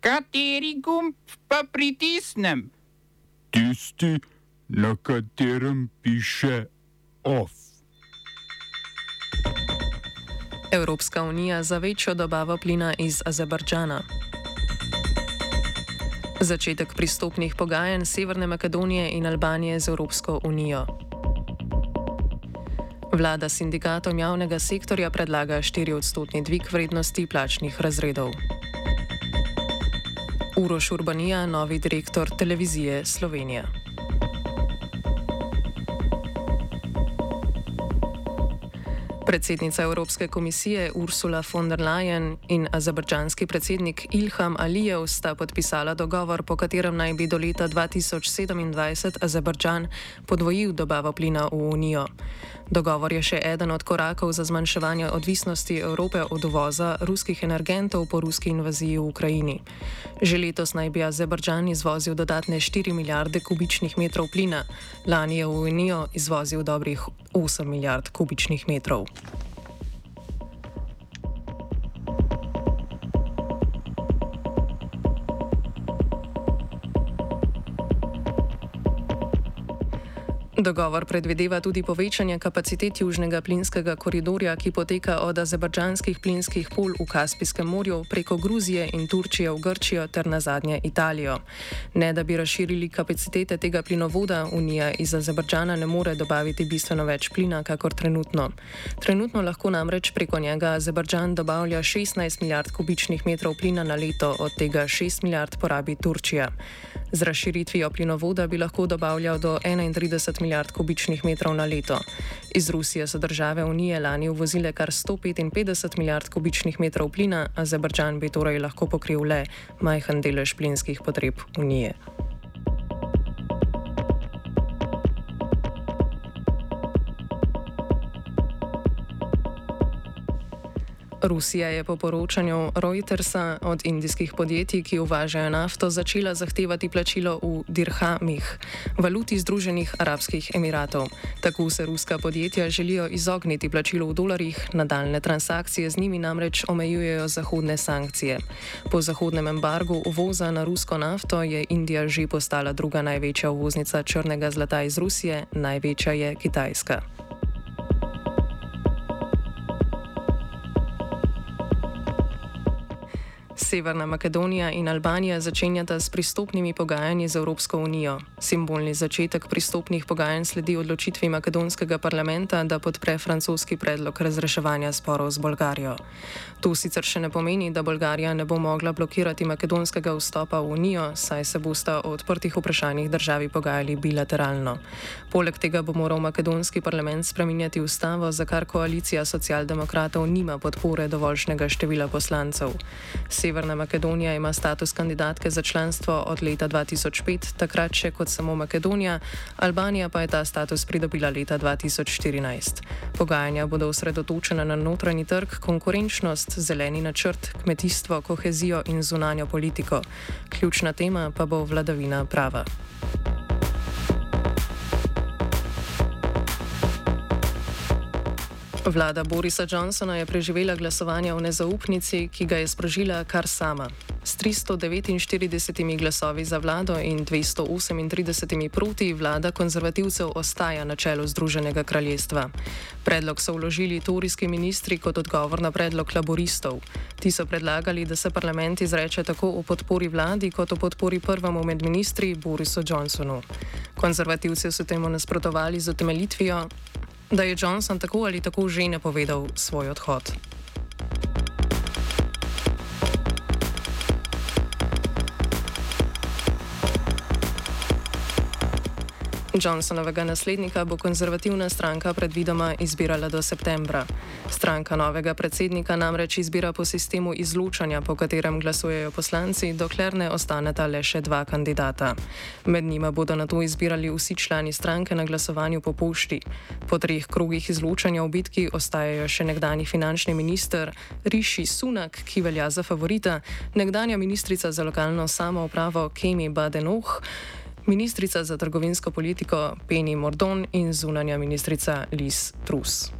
Kateri gumb pa pritisnem? Tisti, na katerem piše OF. Evropska unija za večjo dobavo plina iz Azerbajdžana. Začetek pristopnih pogajanj Severne Makedonije in Albanije z Evropsko unijo. Vlada sindikatom javnega sektorja predlaga 4-odstotni dvig vrednosti plačnih razredov. Uroš Urbanija, novi direktor televizije Slovenija. Predsednica Evropske komisije Ursula von der Leyen in azerbajdžanski predsednik Ilham Alijev sta podpisala dogovor, po katerem naj bi do leta 2027 Azerbajdžan podvojil dobavo plina v Unijo. Dogovor je še eden od korakov za zmanjševanje odvisnosti Evrope od uvoza ruskih energentov po ruski invaziji v Ukrajini. Že letos naj bi Azerbajdžan izvozil dodatne 4 milijarde kubičnih metrov plina, lani je v Unijo izvozil dobrih 8 milijard kubičnih metrov. Dogovor predvideva tudi povečanje kapacitet južnega plinskega koridorja, ki poteka od azerbajdžanskih plinskih pol v Kaspijskem morju preko Gruzije in Turčije v Grčijo ter na zadnje Italijo. Ne da bi razširili kapacitete tega plinovoda, Unija iz Azerbajdžana ne more dobaviti bistveno več plina, kakor trenutno. Trenutno lahko namreč preko njega Azerbajdžan dobavlja 16 milijard kubičnih metrov plina na leto, od tega 6 milijard porabi Turčija. Z razširitvijo plinovoda bi lahko dobavljal do 31 milijard kubičnih metrov na leto. Iz Rusije so države Unije lani uvozile kar 155 milijard kubičnih metrov plina, Azerbajdžan bi torej lahko pokril le majhen delež plinskih potreb Unije. Rusija je po poročanju Reutersa od indijskih podjetij, ki uvažajo nafto, začela zahtevati plačilo v dirhamih, valuti Združenih arabskih emiratov. Tako se ruska podjetja želijo izogniti plačilu v dolarjih, nadaljne transakcije z njimi namreč omejujejo zahodne sankcije. Po zahodnem embargu uvoza na rusko nafto je Indija že postala druga največja uvoznica črnega zlata iz Rusije, največja je Kitajska. Severna Makedonija in Albanija začenjata s pristopnimi pogajanji z Evropsko unijo. Simbolni začetek pristopnih pogajanj sledi odločitvi makedonskega parlamenta, da podpre francoski predlog razreševanja sporov z Bolgarijo. To sicer še ne pomeni, da Bolgarija ne bo mogla blokirati makedonskega vstopa v unijo, saj se bosta o odprtih vprašanjih državi pogajali bilateralno. Poleg tega bo moral makedonski parlament spreminjati ustavo, za kar koalicija socialdemokratov nima podpore dovoljšnega števila poslancev. Sever Severna Makedonija ima status kandidatke za članstvo od leta 2005, takrat še kot samo Makedonija, Albanija pa je ta status pridobila leta 2014. Pogajanja bodo osredotočena na notranji trg, konkurenčnost, zeleni načrt, kmetijstvo, kohezijo in zunanjo politiko. Ključna tema pa bo vladavina prava. Vlada Borisa Johnsona je preživela glasovanje o nezaupnici, ki ga je sprožila kar sama. S 349 glasovi za vlado in 238 proti vlada konzervativcev ostaja na čelu Združenega kraljestva. Predlog so vložili torijski ministri kot odgovor na predlog laboristov. Ti so predlagali, da se parlament izreče tako o podpori vladi kot o podpori prvemu med ministri Borisu Johnsonu. Konzervativci so temu nasprotovali z utemeljitvijo, da je Johnson tako ali tako že napovedal svoj odhod. Johnsonovega naslednika bo konzervativna stranka predvidoma izbirala do septembra. Stranka novega predsednika namreč izbira po sistemu izločanja, po katerem glasujejo poslanci, dokler ne ostaneta le še dva kandidata. Med njima bodo na to izbirali vsi člani stranke na glasovanju po pošti. Po treh krogih izločanja v bitki ostajajo še nekdani finančni minister Rishi Sunak, ki velja za favorita, nekdanja ministrica za lokalno samoupravo Kemi Badenoch, ministrica za trgovinsko politiko Penny Mordon in zunanja ministrica Liz Truss.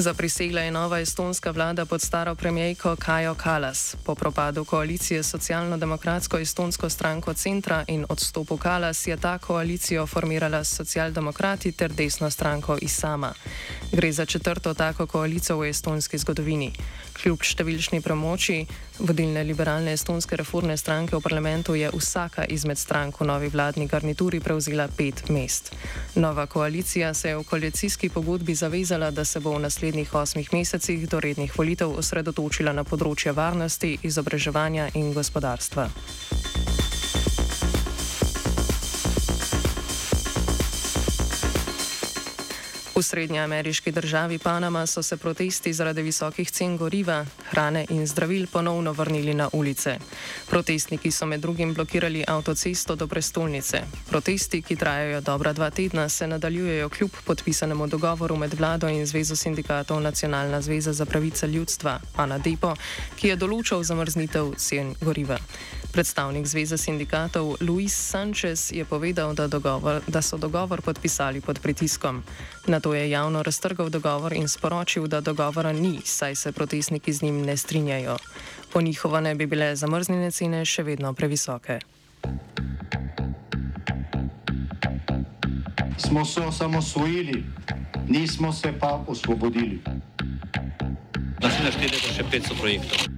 Zaprisegla je nova estonska vlada pod staro premijejko Kajo Kalas. Po propadu koalicije socialno-demokratsko estonsko stranko Centra in odstopu Kalas je ta koalicijo formirala socialdemokrati ter desno stranko Isama. Gre za četrto tako koalicijo v estonski zgodovini. Kljub številčni promoči vodilne liberalne estonske reformne stranke v parlamentu je vsaka izmed strank v novi vladni garnituri prevzela pet mest. Nova koalicija se je v koalicijski pogodbi zavezala, da se bo v naslednjih osmih mesecih do rednih volitev osredotočila na področje varnosti, izobraževanja in gospodarstva. V srednjeameriški državi Panama so se protesti zaradi visokih cen goriva, hrane in zdravil ponovno vrnili na ulice. Protestniki so med drugim blokirali avtocesto do prestolnice. Protesti, ki trajajo dobra dva tedna, se nadaljujejo kljub podpisanemu dogovoru med vlado in Zvezo sindikatov Nacionalna zveza za pravice ljudstva, ANADEPO, ki je določal zamrznitev cen goriva. Predstavnik Zveze sindikatov Luis Sanchez je povedal, da, dogovor, da so dogovor podpisali pod pritiskom. Na to je javno raztrgal dogovor in sporočil, da dogovora ni, saj se protestniki z njim ne strinjajo. Po njihovo ne bi bile zamrznjene cene še vedno previsoke. Smo se osamosvojili, nismo se pa osvobodili. Naslednje število je še 500 projektov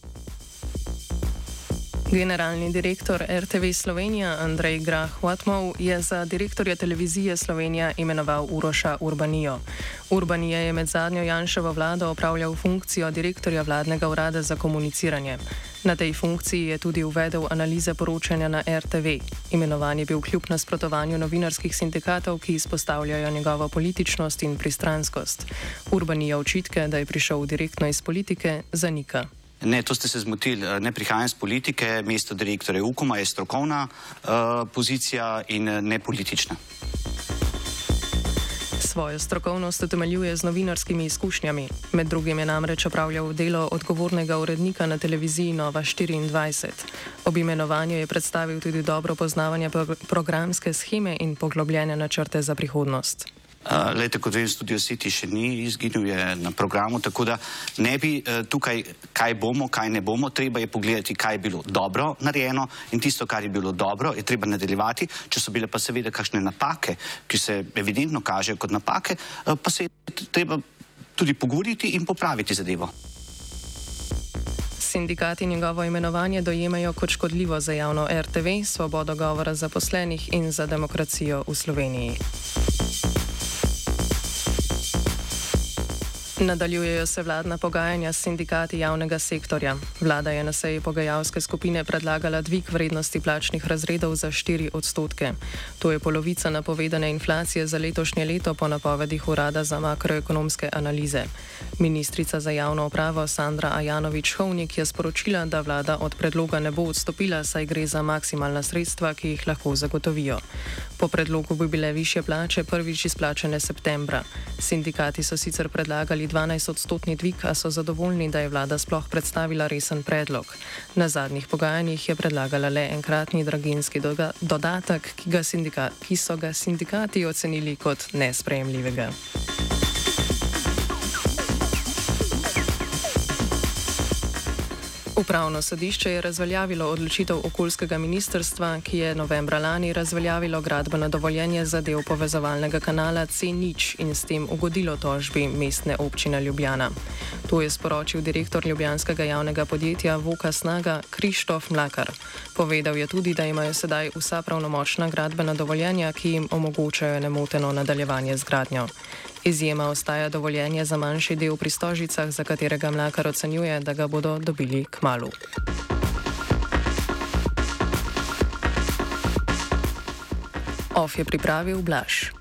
Generalni direktor RTV Slovenija Andrej Grah-Watmov je za direktorja televizije Slovenija imenoval Uroša Urbanijo. Urbanije je med zadnjo Janševo vlado opravljal funkcijo direktorja vladnega urada za komuniciranje. Na tej funkciji je tudi uvedel analize poročanja na RTV. Imenovan je bil kljub nasprotovanju novinarskih sindikatov, ki izpostavljajo njegovo političnost in pristranskost. Urbanija očitke, da je prišel direktno iz politike, zanika. Ne, to ste se zmotili. Eh, ne prihajam iz politike, mesto direktorja UKOM-a je strokovna uh, pozicija in eh, ne politična. Svojo strokovnost utemeljuje z novinarskimi izkušnjami. Med drugim je namreč opravljal delo odgovornega urednika na televiziji Nova 24. Ob imenovanju je predstavil tudi dobro poznavanje programske scheme in poglobljene načrte za prihodnost. Uh, lejte, kot vem, Studio City še ni izginil, je na programu, tako da ne bi uh, tukaj, kaj bomo, kaj ne bomo, treba je pogledati, kaj je bilo dobro narejeno in tisto, kar je bilo dobro, je treba nadaljevati. Če so bile pa seveda kakšne napake, ki se evidentno kažejo kot napake, uh, pa se je treba tudi pogovoriti in popraviti zadevo. Sindikati njegovo imenovanje dojemajo kot škodljivo za javno RTV, svobodo govora zaposlenih in za demokracijo v Sloveniji. Nadaljujejo se vladna pogajanja s sindikati javnega sektorja. Vlada je na seji pogajalske skupine predlagala dvig vrednosti plačnih razredov za 4 odstotke. To je polovica napovedane inflacije za letošnje leto po napovedih Urada za makroekonomske analize. Ministrica za javno upravo Sandra Ajanovič-Hovnik je sporočila, da vlada od predloga ne bo odstopila, saj gre za maksimalna sredstva, ki jih lahko zagotovijo. Po predlogu bi bile više plače prvič izplačene septembra. Sindikati so sicer predlagali 12-odstotni dvig, a so zadovoljni, da je vlada sploh predstavila resen predlog. Na zadnjih pogajanjih je predlagala le enkratni draginski dodatek, ki, ki so ga sindikati ocenili kot nesprejemljivega. Upravno sodišče je razveljavilo odločitev okoljskega ministrstva, ki je novembra lani razveljavilo gradbeno dovoljenje za del povezovalnega kanala C0 in s tem ugodilo tožbi mestne občine Ljubljana. To je sporočil direktor ljubljanskega javnega podjetja Voka Snaga Krištof Mlakar. Povedal je tudi, da imajo sedaj vsa pravnomočna gradbena dovoljenja, ki jim omogočajo nemoteno nadaljevanje z gradnjo. Izjema ostaja dovoljenje za manjši del pri stožicah, za katerega mlakar ocenjuje, da ga bodo dobili k malu. OF je pripravil Blaž.